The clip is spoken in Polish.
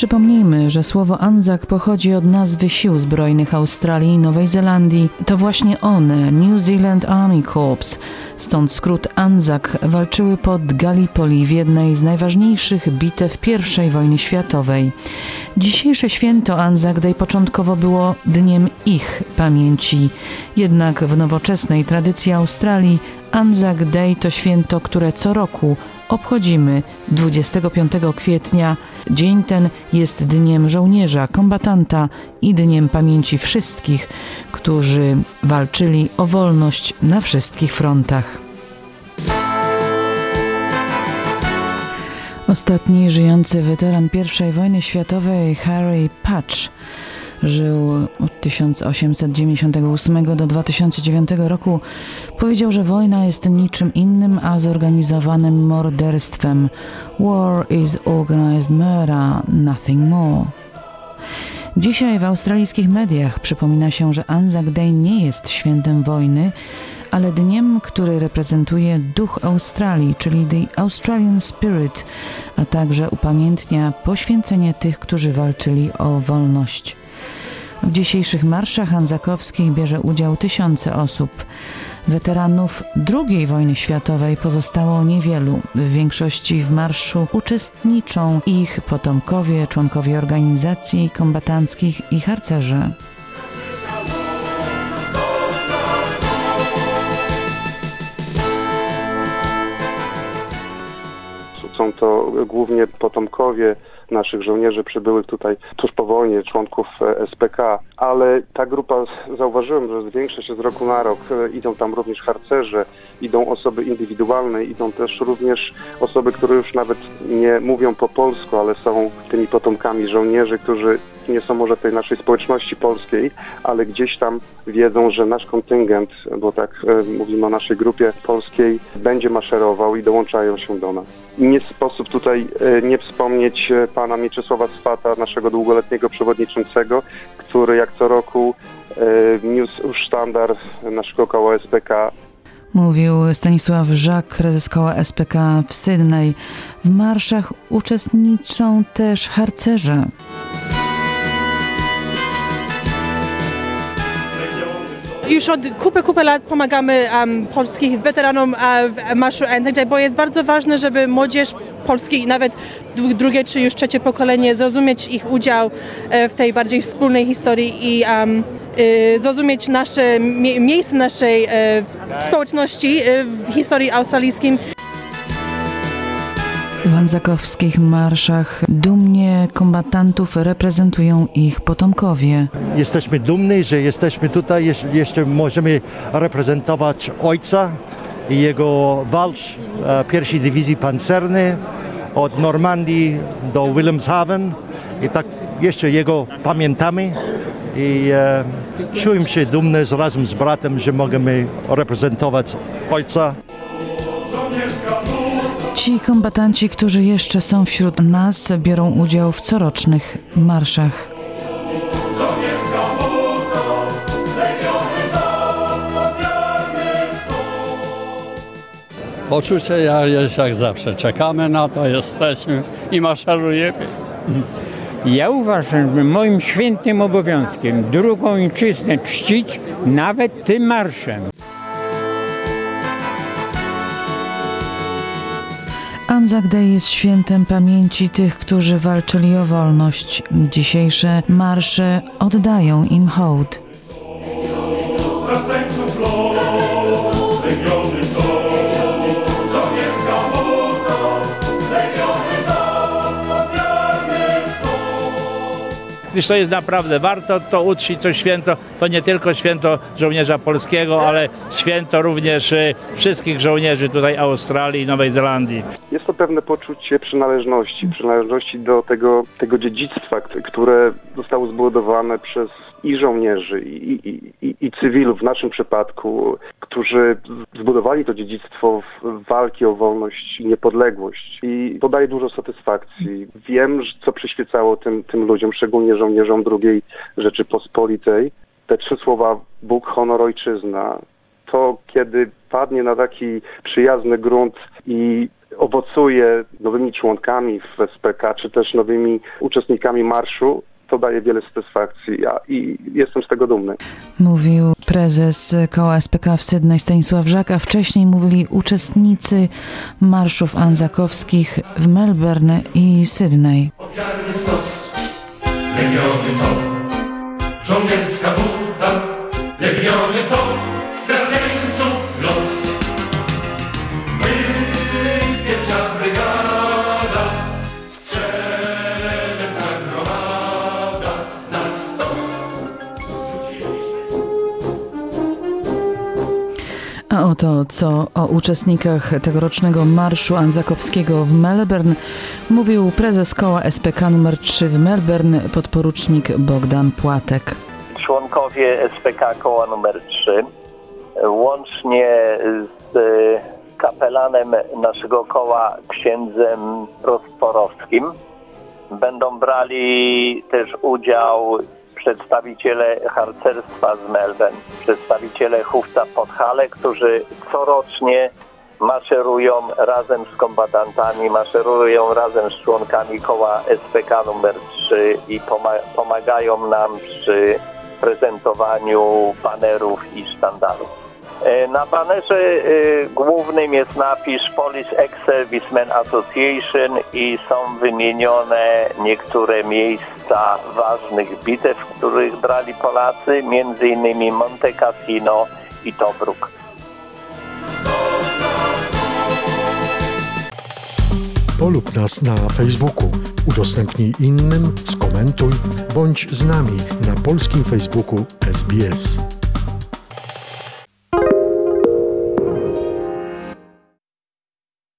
Przypomnijmy, że słowo Anzac pochodzi od nazwy sił zbrojnych Australii i Nowej Zelandii. To właśnie one, New Zealand Army Corps, stąd skrót Anzac, walczyły pod Gallipoli w jednej z najważniejszych bitew I wojny światowej. Dzisiejsze święto Anzac Day początkowo było dniem ich pamięci. Jednak w nowoczesnej tradycji Australii Anzac Day to święto, które co roku obchodzimy 25 kwietnia. Dzień ten jest dniem żołnierza, kombatanta i dniem pamięci wszystkich, którzy walczyli o wolność na wszystkich frontach. Ostatni żyjący weteran I wojny światowej Harry Patch żył od 1898 do 2009 roku, powiedział, że wojna jest niczym innym, a zorganizowanym morderstwem. War is organized murder, nothing more. Dzisiaj w australijskich mediach przypomina się, że Anzac Day nie jest świętem wojny, ale dniem, który reprezentuje duch Australii, czyli The Australian Spirit, a także upamiętnia poświęcenie tych, którzy walczyli o wolność. W dzisiejszych marszach anzakowskich bierze udział tysiące osób. Weteranów II wojny światowej pozostało niewielu. W większości w marszu uczestniczą ich potomkowie, członkowie organizacji kombatanckich i harcerze. Są to głównie potomkowie naszych żołnierzy przybyłych tutaj tuż po wojnie, członków e, SPK, ale ta grupa, zauważyłem, że zwiększa się z roku na rok. E, idą tam również harcerze, idą osoby indywidualne, idą też również osoby, które już nawet nie mówią po polsku, ale są tymi potomkami żołnierzy, którzy nie są może tej naszej społeczności polskiej, ale gdzieś tam wiedzą, że nasz kontyngent, bo tak e, mówimy o naszej grupie polskiej, będzie maszerował i dołączają się do nas. Nie sposób tutaj e, nie wspomnieć e, pana Mieczysława Swata, naszego długoletniego przewodniczącego, który jak co roku niósł sztandar naszego koła SPK Mówił Stanisław Żak, prezes koła SPK w Sydney. W marszach uczestniczą też harcerze. Już od kupę, kupę lat pomagamy um, polskich weteranom w Marszu Anzac bo jest bardzo ważne, żeby młodzież polskiej i nawet drugie czy już trzecie pokolenie zrozumieć ich udział e, w tej bardziej wspólnej historii i um, zrozumieć nasze miejsce naszej e, społeczności w historii australijskiej. W anzakowskich marszach dumnie kombatantów reprezentują ich potomkowie. Jesteśmy dumni, że jesteśmy tutaj, jeszcze możemy reprezentować ojca i jego walcz e, pierwszej dywizji pancernej od Normandii do Wilhelmshaven i tak jeszcze jego pamiętamy i e, czułem się dumny razem z bratem, że możemy reprezentować ojca. Ci kombatanci, którzy jeszcze są wśród nas, biorą udział w corocznych marszach. Poczucie jest jak zawsze. Czekamy na to, jesteśmy i maszerujemy. Ja uważam, że moim świętym obowiązkiem drugą ojczyznę czcić nawet tym marszem. Anzac Day jest świętem pamięci tych, którzy walczyli o wolność. Dzisiejsze marsze oddają im hołd. Gdyż to jest naprawdę warto to uczcić, to święto, to nie tylko święto żołnierza polskiego, ale święto również y, wszystkich żołnierzy tutaj Australii i Nowej Zelandii. Jest to pewne poczucie przynależności, przynależności do tego, tego dziedzictwa, które zostało zbudowane przez i żołnierzy, i, i, i, i cywilów w naszym przypadku, którzy zbudowali to dziedzictwo walki o wolność i niepodległość. I to daje dużo satysfakcji. Wiem, co przyświecało tym, tym ludziom, szczególnie żołnierzom II Rzeczypospolitej. Te trzy słowa Bóg, honor, ojczyzna. To, kiedy padnie na taki przyjazny grunt i owocuje nowymi członkami w SPK, czy też nowymi uczestnikami marszu, to daje wiele satysfakcji ja, i jestem z tego dumny. Mówił prezes koła SPK w Sydney Stanisław Żak, a wcześniej mówili uczestnicy marszów anzakowskich w Melbourne i Sydney. ofiarny stos. Legiony to żołnierska buda, legiony to A oto co o uczestnikach tegorocznego marszu anzakowskiego w Melbourne mówił prezes koła SPK nr 3 w Melbourne, podporucznik Bogdan Płatek. członkowie SPK koła numer 3 łącznie z e, kapelanem naszego koła księdzem Prosporowskim będą brali też udział przedstawiciele harcerstwa z Melbourne, przedstawiciele chówca Podhale, którzy corocznie maszerują razem z kombatantami, maszerują razem z członkami koła SPK numer 3 i poma- pomagają nam przy prezentowaniu banerów i sztandarów. E, Na banerze e, głównym jest napis Police Ex-Servicemen Association i są wymienione niektóre miejsca ważnych bitew, w których brali Polacy, innymi Monte Cassino i Tobruk. Polub nas na Facebooku, udostępnij innym, skomentuj, bądź z nami na polskim Facebooku SBS.